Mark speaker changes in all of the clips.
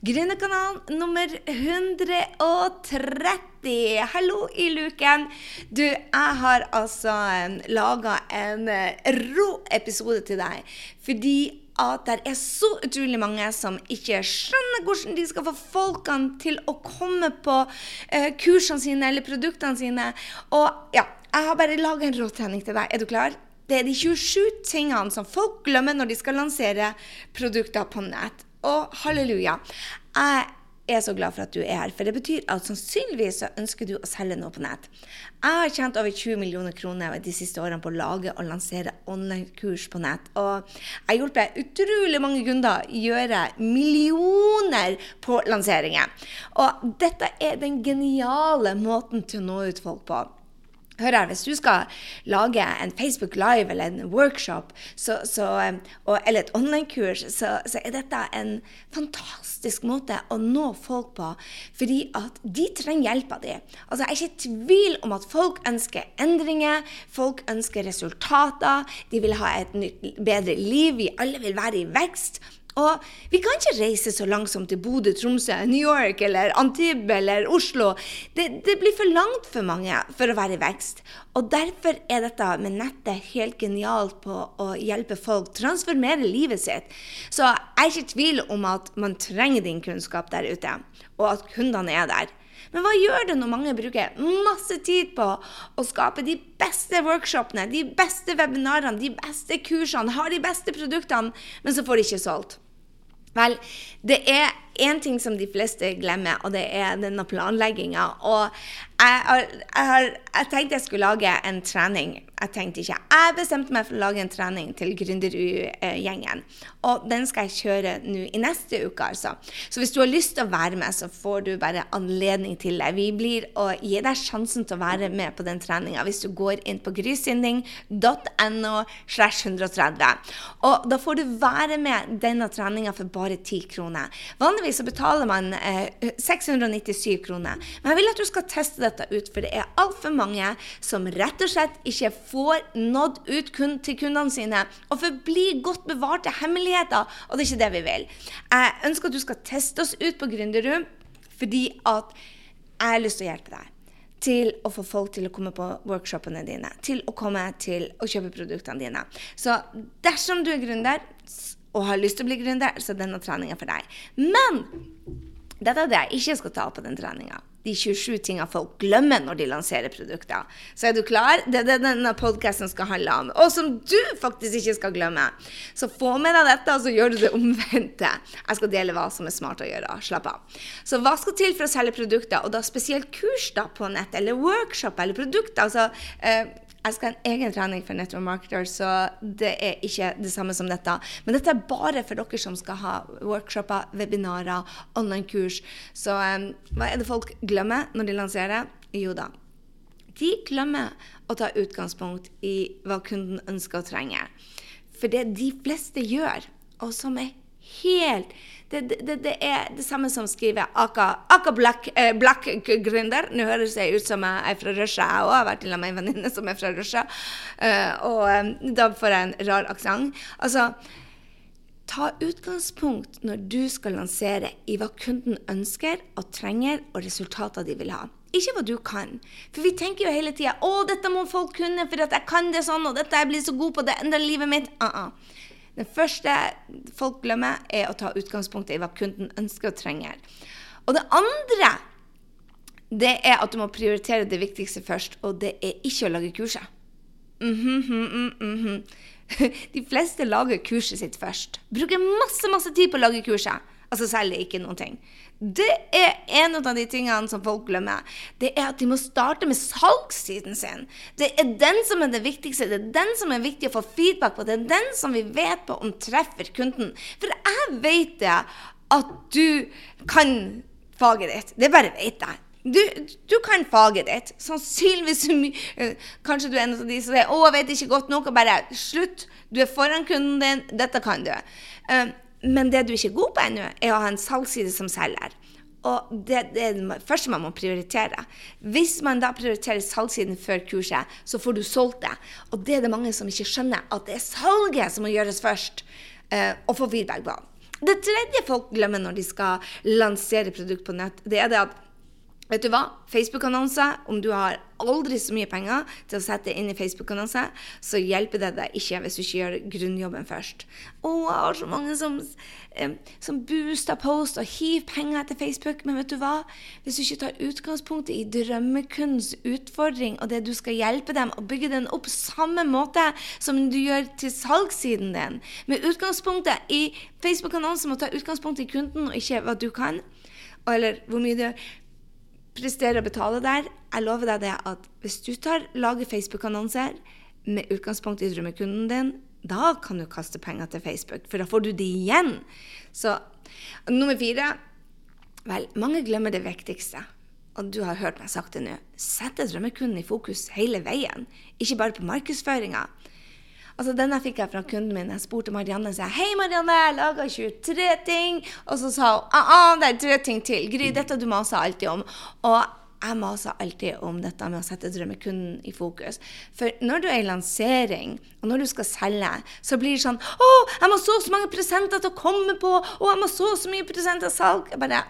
Speaker 1: Gründerkanalen nummer 130. Hallo i luken. Du, jeg har altså laga en eh, rå episode til deg. Fordi at det er så utrolig mange som ikke skjønner hvordan de skal få folkene til å komme på uh, kursene sine eller produktene sine. Og ja, jeg har bare laga en råtrening til deg. Er du klar? Det er de 27 tingene som folk glemmer når de skal lansere produkter på nett. Og halleluja. Jeg er så glad for at du er her, for det betyr at sannsynligvis så ønsker du å selge noe på nett. Jeg har tjent over 20 millioner kroner de siste årene på å lage og lansere online-kurs på nett. Og jeg har hjulpet utrolig mange kunder gjøre millioner på lanseringer. Og dette er den geniale måten til å nå ut folk på. Hør her, Hvis du skal lage en Facebook Live eller en workshop så, så, og, eller et online-kurs, så, så, er dette en fantastisk måte å nå folk på. Fordi at de trenger hjelp av dem. Altså, jeg er ikke i tvil om at folk ønsker endringer, folk ønsker resultater, de vil ha et nytt, bedre liv, vi alle vil være i vekst. Og vi kan ikke reise så langsomt til Bodø, Tromsø, New York eller Antibes eller Oslo. Det, det, blir for langt for mange for å være i vekst. Og derfor er dette med nettet helt genialt på å hjelpe folk transformere livet sitt. Så jeg er ikke i tvil om at man trenger din kunnskap der ute, og at kundene er der. Men hva gjør det når mange bruker masse tid på å skape de beste workshopene, de beste webinarene, de beste kursene, har de beste produktene, men så får de ikke solgt? Vel, det er én ting som de fleste glemmer, og det er denne planlegginga. Og jeg, jeg, jeg, tenkte jeg skulle lage en trening. Jeg tenkte ikke. Jeg bestemte meg for å lage en trening til Gründerud-gjengen. Og den skal jeg kjøre nå i neste uke, altså. Så hvis du har lyst til å være med, så får du bare anledning til det. Vi blir å gi deg sjansen til å være med på den treninga hvis du går inn på grysynding.no slash 130. Og da får du være med denne treninga for bare 10 kroner. Vanligvis vanligvis så betaler man eh, 697 kroner. Men jeg vil at du skal teste dette ut, for det er altfor mange som rett og slett ikke får nådd ut kun til kundene sine og forblir godt bevarte hemmeligheter. Og det er ikke det vi vil. Jeg ønsker at du skal teste oss ut på Gründerud, fordi at jeg har lyst til å hjelpe deg til å få folk til å komme på workshopene dine, til å komme til å kjøpe produktene dine. Så dersom du er gründer, og har lyst til å bli gründer, så er denne treninga for deg. Men dette er det jeg ikke skal ta på den treninga. De 27 tingene folk glemmer når de lanserer produkter. Så er du klar? Det er det denne podkasten skal handle om. Og som du faktisk ikke skal glemme. Så få med deg dette, og så gjør du det omvendte. Jeg skal dele hva som er smart å gjøre. Slapp av. Så hva skal til for å selge produkter, og da spesielt kurs da på nett, eller workshop eller produkter? altså eh, jeg skal ha en egen trening for network marketers, så det er ikke det samme som dette. Men dette er bare for dere som skal ha workshoper, webinarer, online-kurs. Så um, hva er det folk glemmer når de lanserer? Jo da. De glemmer å ta utgangspunkt i hva kunden ønsker og trenger. For det de fleste gjør, og som er helt det, det, det, er det samme som å skrive Aka, Aka Black, eh, Black Gründer. Nå høres jeg ut som jeg er fra Russia. Jeg òg har vært sammen med en venninne som er fra Russia. Uh, og um, da får jeg en rar aksent. Altså, ta utgangspunkt når du skal lansere i hva kunden ønsker og trenger, og resultater de vil ha. Ikke hva du kan. For vi tenker jo hele tida 'Å, dette må folk kunne, for at jeg kan det sånn', og 'dette jeg blir så god på, det endrer livet mitt'. Uh -uh. Det første folk glemmer, er å ta utgangspunktet i hva kunden ønsker og trenger. Og det andre det er at du må prioritere det viktigste først, og det er ikke å lage kurset. Mm -hmm, mm -hmm. De fleste lager kurset sitt først. Bruker masse masse tid på å lage kurset, altså selger ikke noen ting. Det er en av de tingene som folk glemmer. Det er at de må starte med salgssiden sin. Det er den som er det viktigste. Det er den som er viktig å få feedback på. Det er den som vi vet på om treffer kunden. For jeg vet det at du kan faget ditt. Det bare vet jeg. Du, du, kan faget ditt. Sannsynligvis uh, Kanskje du er en av de som sier 'Å, jeg vet ikke godt nok', og bare slutt. Du er foran kunden din. Dette kan du. Uh, men det du ikke er god på ennå, er å ha en salgsside som selger. Og det, det, er det første man må prioritere. Hvis man da prioriterer salgssiden før kurset, så får du solgt det. Og det er det mange som ikke skjønner, at det er salget som må gjøres først. Uh, og få feedback på. Det tredje folk glemmer når de skal lansere produkt på nett, det er det at Vet du hva? Facebook-annonser, om du har aldri så mye penger til å sette inn i Facebook-annonser, så hjelper det deg ikke hvis du ikke gjør grunnjobben først. Å, jeg har så mange som, som booster post og hiver penger etter Facebook, men vet du hva? Hvis du ikke tar utgangspunktet i drømmekundens utfordring og det du skal hjelpe dem, og bygge den opp samme måte som du gjør til salgssiden din, med utgangspunktet i Facebook-annonser må ta utgangspunkt i kunden og ikke hva du kan, eller hvor mye du prestere å betale der. Jeg lover deg det at hvis du tar, lager Facebook-annonser med utgangspunkt i drømmekunden din, da kan du kaste penger til Facebook, for da får du det igjen. Så nummer fire Vel, mange glemmer det viktigste. Og du har hørt meg sagt det nå. Sette drømmekunden i fokus hele veien, ikke bare på markedsføringa. Altså, Denne fikk jeg fra kunden min. Jeg spurte Marianne sa Hei, Marianne, jeg laga 23 ting. Og så sa hun ah, ah, det er tre ting til. Gry, dette du maser alltid om. Og jeg maser alltid om dette med å sette drømmekunden i fokus. For når du er i lansering, og når du skal selge, så blir det sånn Å, jeg må så så mange presenter til å komme på! Å, jeg må så så mye presenter til salg! Jeg bare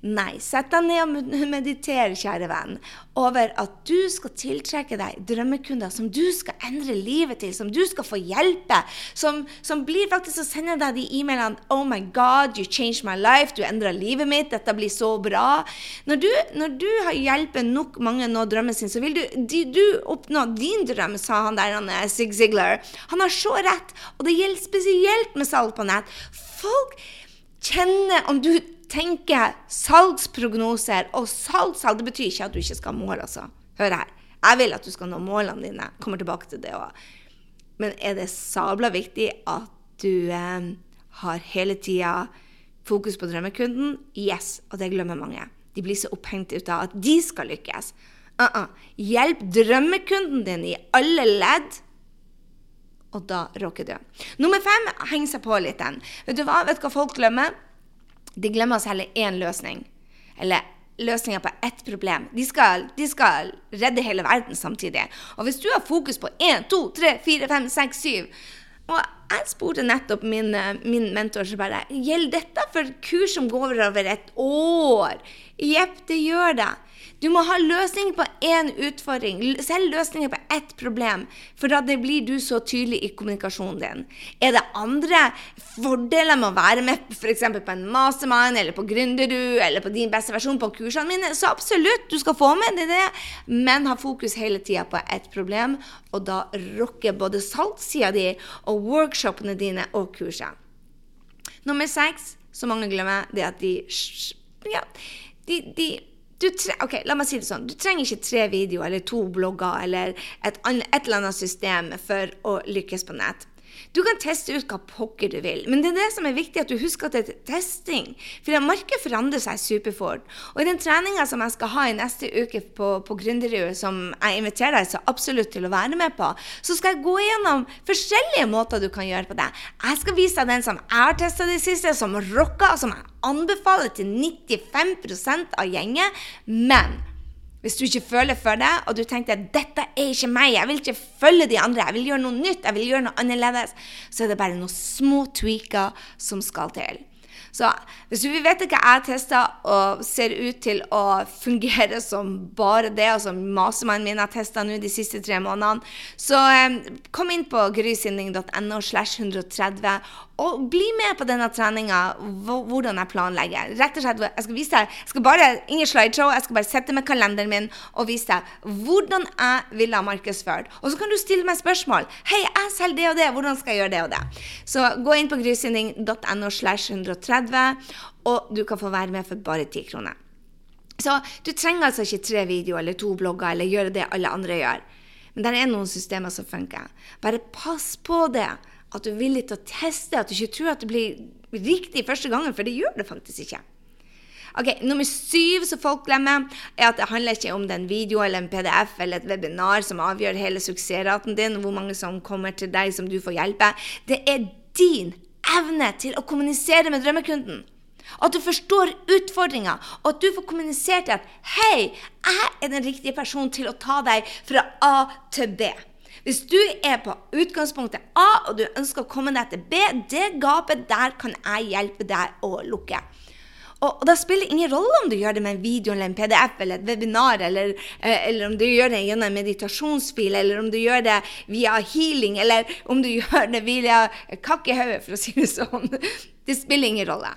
Speaker 1: Nei, sett deg ned og mediter, kjære venn, over at du skal tiltrekke deg drømmekunder som du skal endre livet til, som du skal få hjelpe, som, som blir faktisk å sende deg de e-mailene 'Oh my God, you changed my life', du endra livet mitt, dette blir så bra. Når du, når du har hjulpet nok mange nå drømmen sin, så vil du, de, du oppnå din drøm, sa han der, han Sig Ziglar. Han har så rett, og det gjelder spesielt med salg på nett. Folk kjenner om du tenker salgsprognoser og salg, det betyr ikke at du ikke skal ha mål, altså. Hør her. Jeg vil at du skal nå målene dine. Kommer tilbake til det òg. Men er det sabla viktig at du eh, har hele tida fokus på drømmekunden? Yes, og det glemmer mange. De blir så opphengt ut av at de skal lykkes. Uh -uh. Hjelp drømmekunden din i alle ledd, og da råker du. Nummer fem henger seg på litt den. Vet du hva, vet du hva folk glemmer? De glemmer å selge én løsning. Eller løsninger på ett problem. De skal, de skal, redde hele verden samtidig. Og hvis du har fokus på én, to, tre, fire, fem, seks, syv Og jeg spurte nettopp min, min mentor som bare Gjelder dette for kurs som går over et år? Jepp, det gjør det. Du må ha løsninger på én utfordring, selv løsninger på ett problem, for da blir du så tydelig i kommunikasjonen din. Er det andre fordeler med å være med f.eks. på en mastermind eller på Gründerud eller på din beste versjon på kursene mine, så absolutt, du skal få med deg det, men ha fokus hele tida på ett problem, og da rocker både salgssida di og workshopene dine og kursene. Nummer seks, som mange glemmer, det er at de ja, de, de ok, la meg si det sånn. Du trenger ikke tre videoer eller to blogger eller et, et eller annet system for å lykkes på nett. Du kan teste ut hva pokker du vil, men det er det som er viktig, at du husker at det er testing. For markedet forandrer seg superfort. Og i den treninga som jeg skal ha i neste uke på, på Gründerud, som jeg inviterer deg så absolutt til å være med på, så skal jeg gå gjennom forskjellige måter du kan gjøre på det. Jeg skal vise deg den som jeg har testa det siste, som rocka, som jeg anbefaler til 95% av gjengen. Men hvis du ikke føler for det, og du tenker at 'dette er ikke meg', jeg vil ikke følge de andre, jeg vil gjøre noe nytt, jeg vil gjøre noe annerledes, så er det bare noen små tweaker som skal til. Så hvis du vil vite hva jeg tester og ser ut til å fungere som bare det, og som masemannen min har testa nå de siste tre månedene, så eh, kom inn på grysynding.no slash 130 og bli med på denne treninga, hvordan jeg planlegger. Rett og slett, Jeg skal vise deg, jeg skal bare, ingen slideshow, jeg skal bare sette med kalenderen min og vise deg hvordan jeg ville ha markedsført. Og så kan du stille meg spørsmål. 'Hei, jeg selger det og det. Hvordan skal jeg gjøre det og det?' Så gå inn på grysynding.no slash 130, og du kan få være med for bare 10 kroner. Så du trenger altså ikke tre videoer eller to blogger eller gjøre det alle andre gjør. Men det er noen systemer som funker. Bare pass på det at du er villig til å teste, at du ikke tror at det blir riktig første gangen, for det gjør det faktisk ikke. Ok, Nummer syv som folk glemmer, er at det handler ikke om en video eller en PDF eller et webinar som avgjør hele suksessraten din, hvor mange som kommer til deg som du får hjelpe. Det er din evne til å kommunisere med drømmekunden. At du forstår utfordringa, og at du får kommunisert at 'Hei, jeg er den riktige personen til å ta deg fra A til B'. Hvis du er på utgangspunktet A, og du ønsker å komme deg til B, det gapet der kan jeg hjelpe deg å lukke. Og, da spiller det ingen rolle om du gjør det med en video eller en PDF eller et webinar, eller, eh, eller om du gjør det gjennom en meditasjonsfil, eller om du gjør det via healing, eller om du gjør det via kakkehauge, for å si det sånn. Det spiller ingen rolle.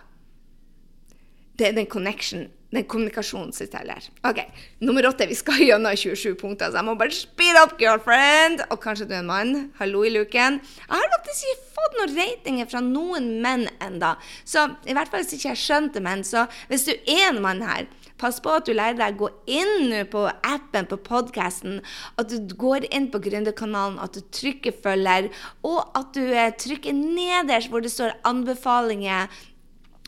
Speaker 1: Det er den connection den kommunikasjonen sitt heller. OK, nummer åtte. Vi skal gjennom 27 punkter, så jeg må bare speed up, girlfriend! Og kanskje du er en mann. Hallo i luken. Jeg har faktisk ikke fått noen ratinger fra noen menn enda. Så i hvert fall hvis ikke jeg skjønte menn, så hvis du er en mann her Pass på at du lærer deg å gå inn på appen på podkasten, at du går inn på Gründerkanalen, at du trykker 'følger', og at du eh, trykker nederst hvor det står 'anbefalinger'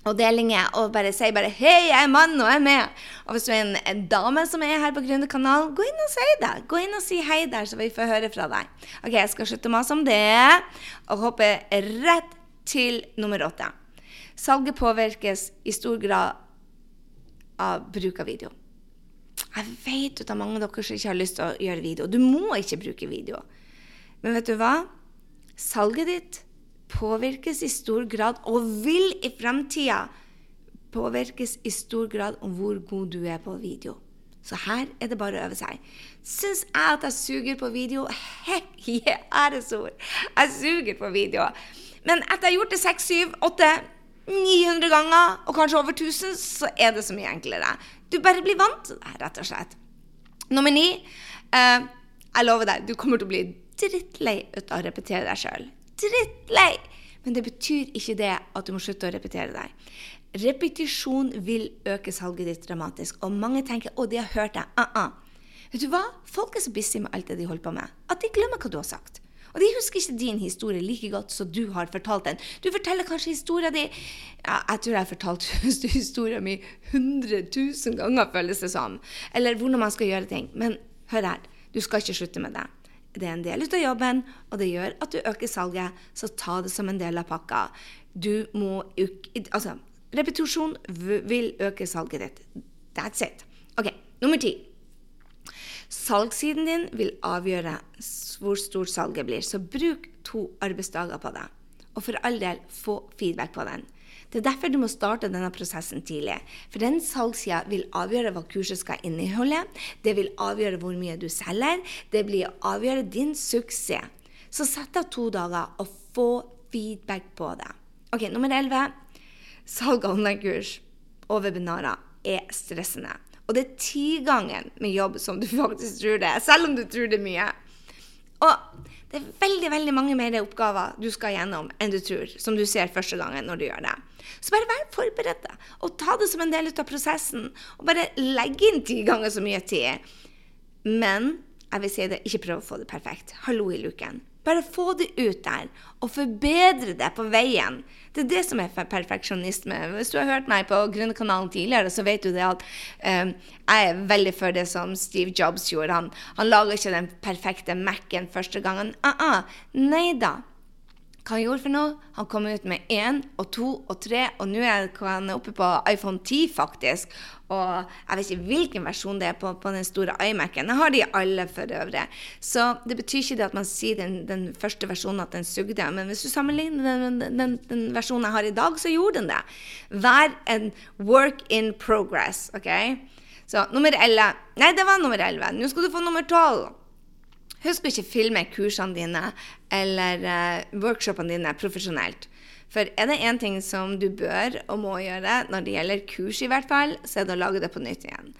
Speaker 1: og delinger og bare sier bare 'Hei, jeg er mann, og jeg er med'. Og hvis du er en, en dame som er her på Gründerkanalen, gå inn og si det. Gå inn og si hei der, så vi får høre fra deg. Ok, Jeg skal slutte å mase om det og hoppe rett til nummer åtte. Salget påvirkes i stor grad av bruk av video. Jeg vet at mange av dere som ikke har lyst til å gjøre video. Du må ikke bruke video. Men vet du hva? Salget ditt påvirkes i stor grad, og vil i framtida påvirkes i stor grad om hvor god du er på video. Så her er det bare å øve seg. Syns jeg at jeg suger på video? Heck yeah, æresord! Jeg suger på video. Men etter jeg har gjort det 6, 7, 8, 900 ganger, og kanskje over 1000, så er det så mye enklere. Du bare blir vant til det, rett og slett. Nummer ni. Eh, jeg lover deg, du kommer til å bli drittlei av å repetere deg sjøl drittlei. Men det betyr ikke det at du må slutte å repetere deg. Repetisjon vil øke salget ditt dramatisk. Og mange tenker 'Å, de har hørt deg'. Uh -uh. Vet du hva? Folk er så busy med alt det de holder på med, at de glemmer hva du har sagt. Og de husker ikke din historie like godt som du har fortalt den. Du forteller kanskje historien din ja, Jeg tror jeg har fortalt historien min 100 000 ganger, føles det som. Eller hvordan man skal gjøre ting. Men hør her, du skal ikke slutte med det det er en del av jobben, og det gjør at du øker salget, så ta det som en del av pakka. Du må Altså, repetisjon vil øke salget ditt. That's it. OK, nummer ti. Salgssiden din vil avgjøre hvor stort salget blir, så bruk to arbeidsdager på det. Og for all del, få feedback på den. Det er derfor du må starte denne prosessen tidlig. For den salgssida vil avgjøre hva kurset skal inneholde. Det vil avgjøre hvor mye du selger. Det blir å avgjøre din suksess. Så sett av to dager og få feedback på det. Ok, Nummer 11. Salg av online-kurs og webinarer er stressende. Og det er ti ganger med jobb som du faktisk tror det, selv om du tror det er mye. Og det er veldig veldig mange mer oppgaver du skal gjennom enn du tror, som du ser første gangen når du gjør det. Så bare vær forberedt og ta det som en del av prosessen. Og bare legge inn ti ganger så mye tid. Men jeg vil si det, ikke prøv å få det perfekt. Hallo i luken. Bare få det ut der, og forbedre det på veien. Det er det som er perfeksjonisme. Hvis du har hørt meg på Grønnekanalen tidligere, så vet du det at um, jeg er veldig for det som Steve Jobs gjorde. Han, han lager ikke den perfekte Mac-en første gangen. Uh -uh. Nei da. Hva han gjorde for noe? Han kom ut med én og to og tre, og nå er han oppe på iPhone 10, faktisk. Og jeg vet ikke hvilken versjon det er på, på den store iMac-en. Jeg har de alle for øvrig. Så det betyr ikke det at man sier den, den første versjonen at den sugde. Men hvis du sammenligner den, den, den, versjonen jeg har i dag, så gjorde den det. Vær en work in progress, OK? Så nummer 11 Nei, det var nummer 11. Nå skal du få nummer 12. Husk å ikke filme kursene dine eller uh, workshopene dine profesjonelt. For er det én ting som du bør og må gjøre når det gjelder kurs, i hvert fall, så er det å lage det på nytt igjen.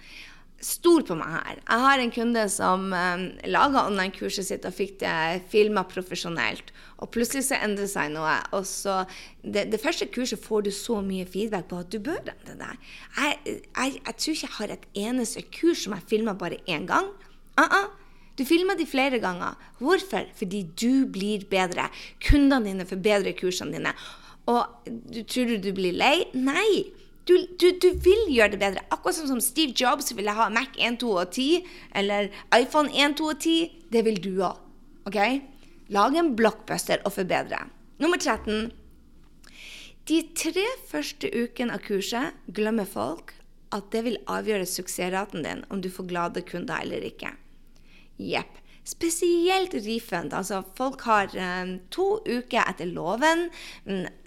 Speaker 1: Stol på meg her. Jeg har en kunde som um, laga online-kurset sitt og fikk det filma profesjonelt. Og plutselig så endrer seg noe. Og så det, det, første kurset får du så mye feedback på at du bør endre det. Jeg, jeg, jeg tror ikke jeg har et eneste kurs som jeg filma bare én gang. Uh -uh. Du filmer de flere ganger. Hvorfor? Fordi du blir bedre. Kundene dine forbedrer kursene dine. Og du, tror du du blir lei? Nei. Du, du, du, vil gjøre det bedre. Akkurat som, Steve Jobs ville ha Mac 1, 2 og 10, eller iPhone 1, 2 og 10. Det vil du òg. OK? Lag en blockbuster og forbedre. Nummer 13. De tre første ukene av kurset glemmer folk at det vil avgjøre suksessraten din om du får glade kunder eller ikke. Jepp. Spesielt refund. Altså, folk har um, to uker etter loven.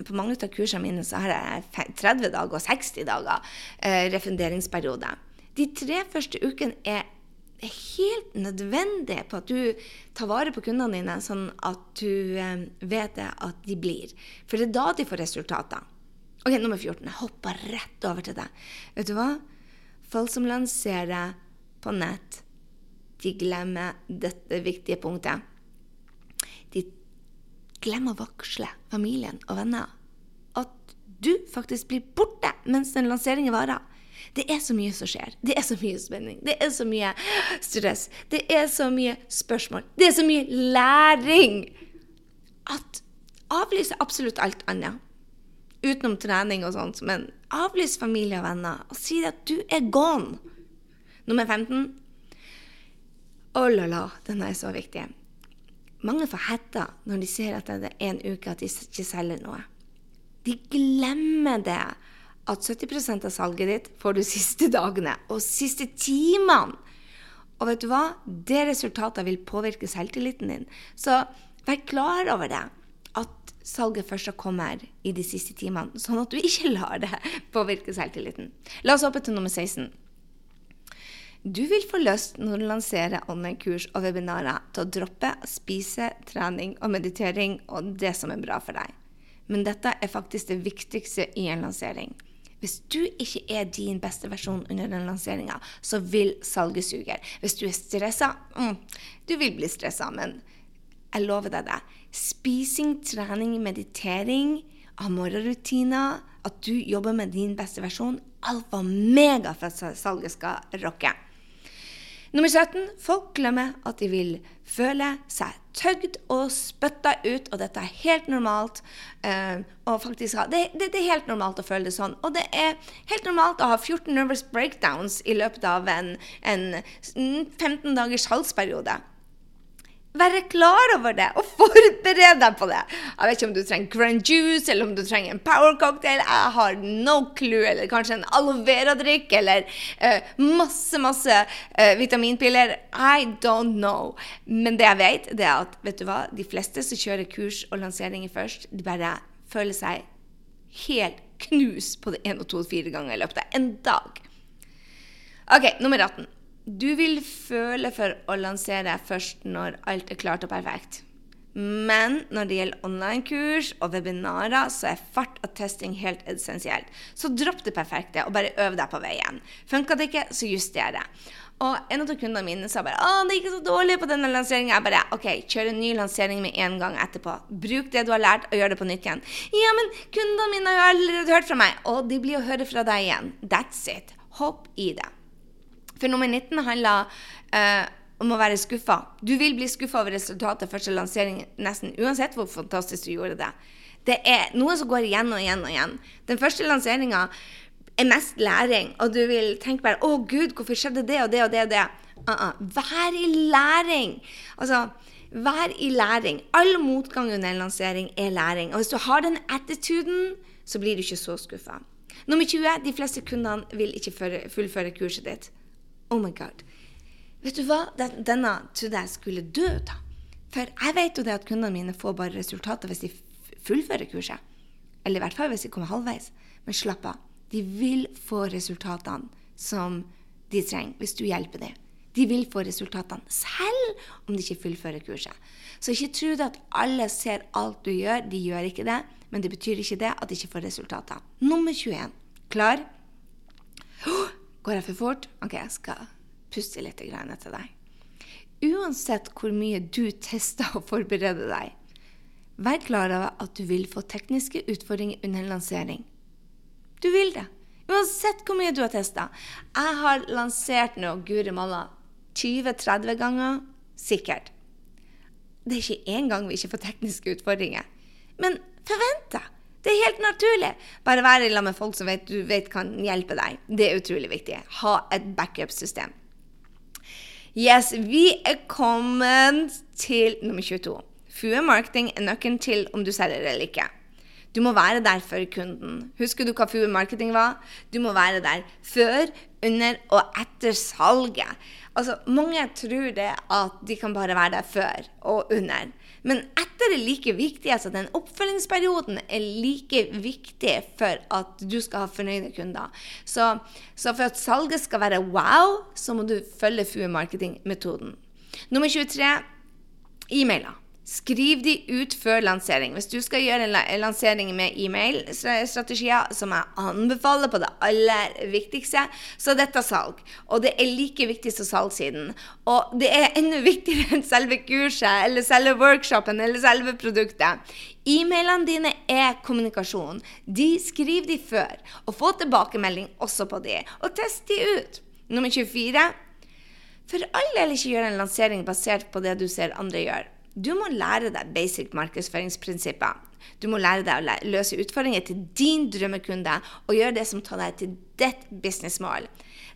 Speaker 1: På mange av kursene mine så har jeg 30 dager og 60 dager uh, refunderingsperiode. De tre første ukene er helt nødvendig på at du tar vare på kundene dine, sånn at du um, vet at de blir. For det er da de får resultater. Ok, Nummer 14. Jeg hopper rett over til det. Vet du hva? Folk som lanserer på nett de glemmer dette viktige punktet. De glemmer å varsle familien og venner at du faktisk blir borte mens den lanseringen varer. Det er så mye som skjer. Det er så mye spenning. Det er så mye stress. Det er så mye spørsmål. Det er så mye læring at avlyse absolutt alt annet. Utenom trening og sånt. Men avlys familie og venner og si at du er gone. Nummer 15 å oh la la, den er så viktig. Mange får hetta når de ser at det er en uke at de ikke selger noe. De glemmer det at 70% av salget ditt får du siste dagene og siste timene. Og vet du hva? Det resultatet vil påvirke selvtilliten din. Så vær klar over det. At salget først kommer i de siste timene, sånn at du ikke lar det påvirke selvtilliten. La oss hoppe til nummer 16. Du vil få lyst når du lanserer online-kurs og webinarer til å droppe spise, trening og meditering og det som er bra for deg. Men dette er faktisk det viktigste i en lansering. Hvis du ikke er din beste versjon under den lanseringa, så vil salget suge. Hvis du er stressa mm, Du vil bli stressa, men jeg lover deg det. Spising, trening, meditering, morgenrutiner, at du jobber med din beste versjon, alfa mega for at salget skal rocke. Nummer 17. Folk glemmer at de vil føle seg tøgd og spytta ut, og dette er helt normalt. Eh, faktisk, det, det, det, er helt normalt å føle det sånn. Og det er helt normalt å ha 14 nervous breakdowns i løpet av en, en 15 dagers halsperiode. Være klar over det og forbered deg på det. Jeg vet ikke om du trenger grand juice eller om du trenger en power cocktail. Jeg har no clue. Eller kanskje en aloe vera-drikk eller uh, masse, masse uh, vitaminpiller. I don't know. Men det jeg vet, det er at vet du hva? de fleste som kjører kurs og lanseringer først, de bare føler seg helt knust på det én og to og fire ganger i løpet av en dag. OK, nummer 18. Du vil føle for å lansere først når alt er klart og perfekt. Men når det gjelder online-kurs og webinarer, så er fart og testing helt essensielt. Så dropp det perfekte og bare øv deg på veien. Funka det ikke, så juster det. Og en av kundene mine sa bare 'Å, det gikk så dårlig på denne lanseringa'. Jeg bare 'OK, kjør en ny lansering med en gang etterpå. Bruk det du har lært, og gjør det på nytt igjen'. 'Ja, men kundene mine har allerede hørt fra meg.' Og de blir å høre fra deg igjen. That's it. Hopp i det. For nummer 19 handler uh, om å være skuffa. Du vil bli skuffa over resultatet første lansering nesten uansett hvor fantastisk du gjorde det. Det er noe som går igjen og igjen og igjen. Den første lanseringa er mest læring, og du vil tenke bare 'Å, gud, hvorfor skjedde det og det og det og det?' Uh -uh. Vær i læring. Altså, vær i læring. All motgang under en lansering er læring. Og hvis du har den attituden, så blir du ikke så skuffa. Nummer 20. De fleste kundene vil ikke fullføre kurset ditt. Oh my god. Vet du hva? Denne trodde jeg skulle dø, da. For jeg vet jo det at kundene mine får bare resultater hvis de fullfører kurset. Eller i hvert fall hvis de kommer halvveis. Men slapp av. De vil få resultatene som de trenger, hvis du hjelper dem. De vil få resultatene selv om de ikke fullfører kurset. Så ikke tro at alle ser alt du gjør. De gjør ikke det. Men det betyr ikke det at de ikke får resultater. Nummer 21. Klar? Går jeg for fort? OK, jeg skal puste litt etter deg. Uansett hvor mye du tester og forbereder deg, vær klar over at du vil få tekniske utfordringer under lansering. Du vil det. Uansett hvor mye du har testa. Jeg har lansert nå Guri malla 20-30 ganger. Sikkert. Det er ikke én gang vi ikke får tekniske utfordringer. Men forvent deg! Det er helt naturlig. Bare være i med folk som vet, du vet kan hjelpe deg. Det er utrolig viktig. Ha et backup-system. Yes, vi er kommet til nummer 22. Fue marketing er nøkkelen til om du selger eller ikke. Du må være der for kunden. Husker du hva FUE marketing var? Du må være der før, under og etter salget. Altså, Mange tror det at de kan bare være der før og under. Men etter er like viktig. altså Den oppfølgingsperioden er like viktig for at du skal ha fornøyde kunder. Så, så for at salget skal være wow, så må du følge FUE marketing-metoden. Nummer 23 e-mailer. Skriv de ut før lansering. Hvis du skal gjøre en lansering med e-mail-strategier, som jeg anbefaler på det aller viktigste, så er dette salg. Og det er like viktig som salgssiden. Og det er enda viktigere enn selve kurset, eller selve workshopen, eller selve produktet. E-mailene dine er kommunikasjon. De skriver de før. Og få tilbakemelding også på de. Og test de ut. Nummer 24. For all del ikke gjøre en lansering basert på det du ser andre gjøre. Du må lære deg basic markedsføringsprinsipper. Du må lære deg å løse utfordringer til din drømmekunde og gjøre det som tar deg til ditt businessmål.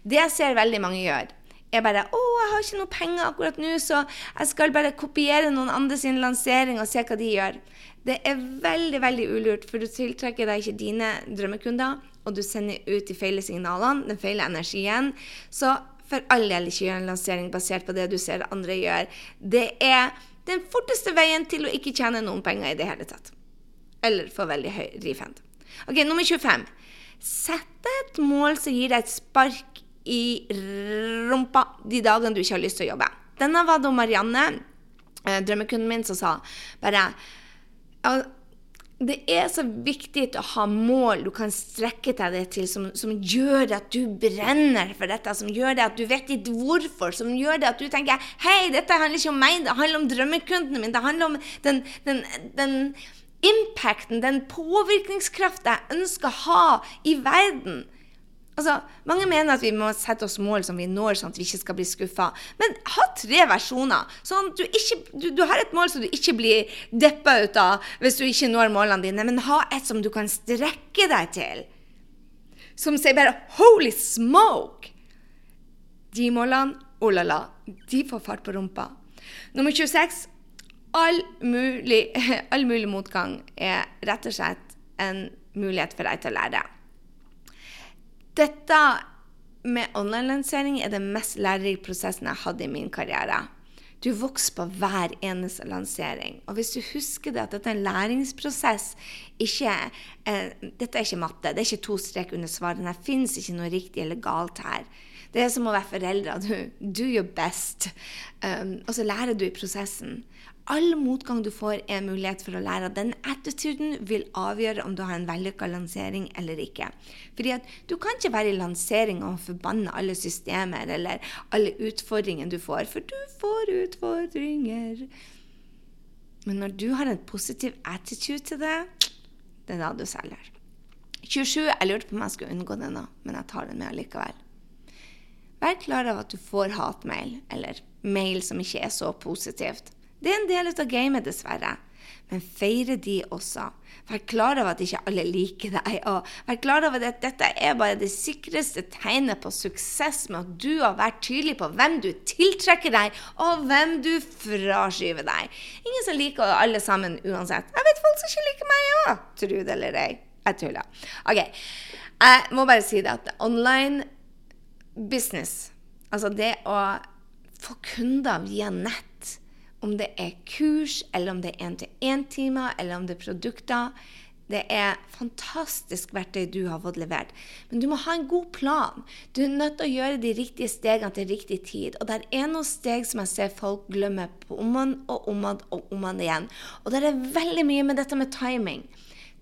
Speaker 1: Det jeg ser veldig mange gjør, er bare 'Å, jeg har ikke noe penger akkurat nå, så jeg skal bare kopiere noen andre sin lansering og se hva de gjør'. Det er veldig, veldig ulurt, for du tiltrekker deg ikke dine drømmekunder, og du sender ut de feile signalene, den feile energien. Så for all del ikke gjør en lansering basert på det du ser andre gjør. Det er den forteste veien til å ikke tjene noen penger i det hele tatt. Eller få veldig høy refund. Ok, Nummer 25. Sett et mål som gir deg et spark i rumpa de dagene du ikke har lyst til å jobbe. Denne var da Marianne, eh, drømmekunden min, som sa bare det er så viktig å ha mål du kan strekke deg til, som, som, gjør at du brenner for dette, som gjør at du vet ditt hvorfor, som gjør at du tenker Hei, dette handler ikke om meg, det handler om drømmekundene mine. Det handler om den, den, den impacten, den påvirkningskraften jeg ønsker å ha i verden. Altså, Mange mener at vi må sette oss mål som vi når, sånn at vi ikke skal bli skuffa. Men ha tre versjoner. sånn du, ikke, du, du, har et mål som du ikke blir deppa ut av hvis du ikke når målene dine, men ha et som du kan strekke deg til. Som sier bare 'holy smoke'! De målene, oh la la, de får fart på rumpa. Nummer 26. All mulig, all mulig motgang er rett og slett en mulighet for deg til å lære. Dette med online-lansering er den mest lærerike prosessen jeg hadde i min karriere. Du vokser på hver eneste lansering. Og hvis du husker det at dette er en læringsprosess ikke, eh, Dette er ikke matte. Det er ikke to strek under svarene. Det fins ikke noe riktig eller galt her. Det er som å være foreldre. Du do your best. Um, og så lærer du i prosessen. All motgang du får, er en mulighet for å lære. Den attituden vil avgjøre om du har en vellykka lansering eller ikke. Fordi at du kan ikke være i lansering og forbanne alle systemer eller alle utfordringene du får, for du får utfordringer. Men når du har en positiv attitude til det, det er da du selger. 27. Jeg lurte på om jeg skulle unngå det nå, men jeg tar den med allikevel. Vær klar over at du får hatmail, eller mail som ikke er så positivt. Det er en del av gamet, dessverre. Men feire de også. Vær klar over at ikke alle liker deg. Og vær klar over at dette er bare det sikreste tegnet på suksess med at du har vært tydelig på hvem du tiltrekker deg, og hvem du fraskyver deg. Ingen som liker alle sammen uansett. Jeg vet folk som ikke liker meg òg, tro det eller ei. Jeg tuller. OK. Jeg må bare si det at online business, altså det å få kunder via nett om det er kurs, eller om det er én-til-én-timer, eller om det er produkter. Det er fantastisk verktøy du har fått levert. Men du må ha en god plan. Du er nødt til å gjøre de riktige stegene til riktig tid. Og det er noen steg som jeg ser folk glemmer på om og om og om igjen. Og det er veldig mye med dette med timing.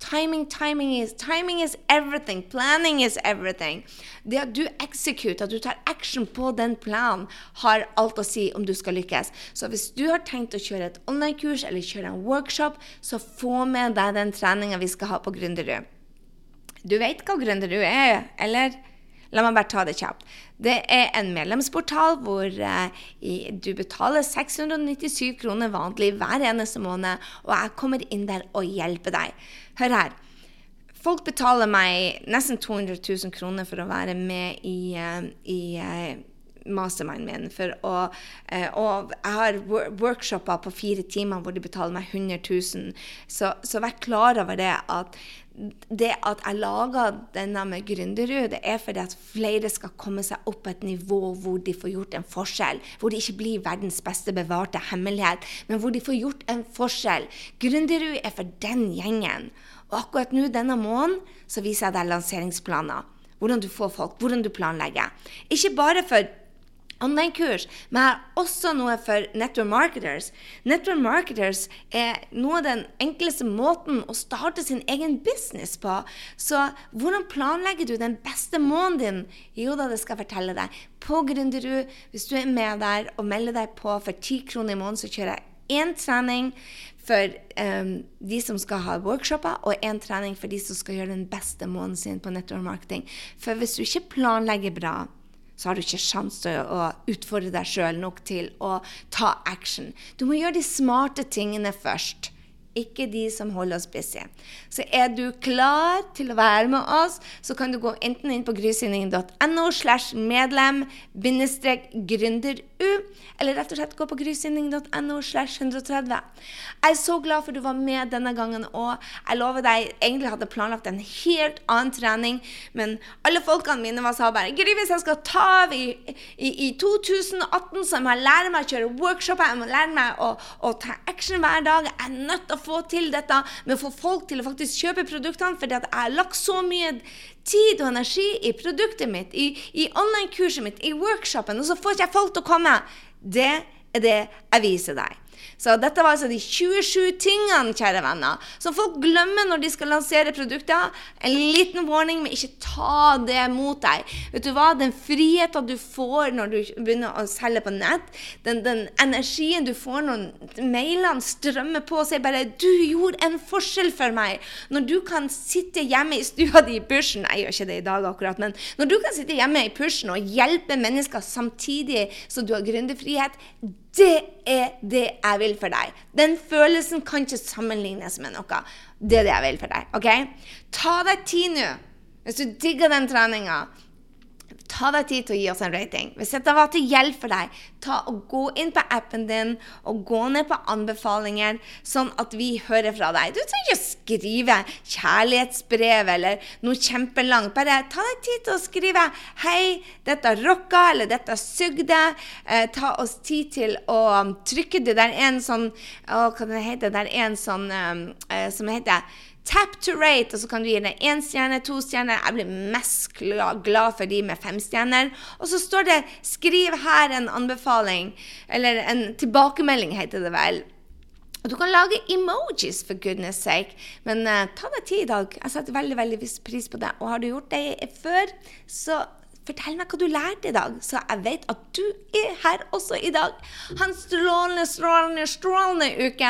Speaker 1: Timing, timing is, timing is everything. Planning is everything. Det at du execute, at du tar action på den planen, har alt å si om du skal lykkes. Så hvis du har tenkt å kjøre et online-kurs eller kjøre en workshop, så få med deg den treninga vi skal ha på Gründerud. Du vet hva Gründerud er, eller? La meg bare ta det kjapt. Det er en medlemsportal hvor eh, du betaler 697 kroner vanlig hver eneste måned, og jeg kommer inn der og hjelper deg. Hør her. Folk betaler meg nesten 200 000 kroner for å være med i, eh, i eh, mastermind min. For å, eh, og jeg har workshoper på fire timer hvor de betaler meg 100 000. Så, så vær klar over det at det at jeg lager denne med Gründerud, det er fordi at flere skal komme seg opp på et nivå hvor de får gjort en forskjell. Hvor det ikke blir verdens beste bevarte hemmelighet, men hvor de får gjort en forskjell. Gründerud er for den gjengen. Og akkurat nå denne måneden så viser jeg deg lanseringsplaner. Hvordan du får folk, hvordan du planlegger. Ikke bare for online-kurs, men jeg har også noe for network marketers. Network marketers er noe av den enkleste måten å starte sin egen business på. Så hvordan planlegger du den beste måneden din? Jo da, det skal jeg fortelle deg. På Gründerud, hvis du er med der og melder deg på for 10 kroner i måneden, så kjører jeg én trening for um, de som skal ha workshoper, og én trening for de som skal gjøre den beste måneden sin på network marketing. For hvis du ikke planlegger bra, så har du ikke sjanse til å utfordre deg sjøl nok til å ta action. Du må gjøre de smarte tingene først ikke de som holder oss busy. Så er du klar til å være med oss, så kan du gå enten inn på grysynding.no slash medlem bindestrek gründeru, eller rett og slett gå på grysynding.no slash 130. Jeg er så glad for du var med denne gangen òg. Jeg lover deg, egentlig hadde planlagt en helt annen trening, men alle folkene mine sa bare Gry, hvis jeg skal ta av i, i, i 2018, så må jeg lære meg å kjøre workshoper, jeg må lære meg å, å ta action hver dag, jeg er nødt til å få til dette med å få folk til å faktisk kjøpe produktene, fordi at jeg har lagt så mye tid og energi i produktet mitt, i, i online-kurset mitt, i workshopen, og så får ikke jeg folk til å komme. Det er det jeg viser deg. Så dette var altså de 27 tingene, kjære venner, som folk glemmer når de skal lansere produkter. En liten warning, men ikke ta det mot deg. Vet du hva? Den friheten du får når du begynner å selge på nett, den, den energien du får når mailene strømmer på og sier bare 'Du gjorde en forskjell for meg'. Når du kan sitte hjemme i stua di i pushen Jeg gjør ikke det i dag akkurat, men når du kan sitte hjemme i pushen og hjelpe mennesker samtidig som du har gründerfrihet, det er det jeg vil for deg. Den følelsen kan ikke sammenlignes med noe. Det er det jeg vil for deg. ok? Ta deg tid nå, hvis du digger den treninga, Ta deg tid til å gi oss en rating. Hvis dette var til hjelp for deg, ta og gå inn på appen din og gå ned på anbefalinger, sånn at vi hører fra deg. Du trenger ikke å skrive kjærlighetsbrev eller noe kjempelangt. Bare ta deg tid til å skrive 'Hei, dette rocka', eller 'dette sugde'. Eh, ta oss tid til å um, trykke det Det er en sånn Å, hva det heter det? er en sånn um, uh, som heter Tap to rate, og så kan du gi det én stjerne, to stjerner. Jeg blir mest glad for de med fem stjerner. Og så står det 'skriv her en anbefaling', eller en tilbakemelding, heter det vel. Og du kan lage emojis, for goodness sake. Men uh, ta deg tid i dag. Jeg setter veldig veldig pris på det. Og har du gjort det før, så Fortell meg hva du lærte i dag, så jeg vet at du er her også i dag. Ha en strålende, strålende, strålende uke.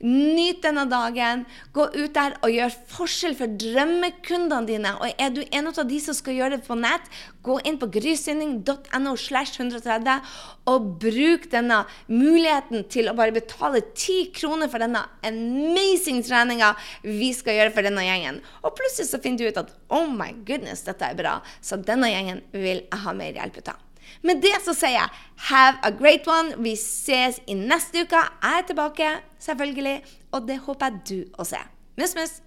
Speaker 1: Nyt denne dagen. Gå ut der og gjør forskjell for drømmekundene dine. Og er du en av de som skal gjøre det på nett, gå inn på grysynding.no slash 130 og bruk denne muligheten til å bare betale 10 kroner for denne amazing treninga vi skal gjøre for denne gjengen. Og plutselig så finner du ut at oh my goodness, dette er bra. Så denne gjengen jeg ha mer hjelp av. Med det så sier jeg have a great one. Vi ses i neste uke. Jeg er tilbake, selvfølgelig. Og det håper jeg du også er. Mus, mus.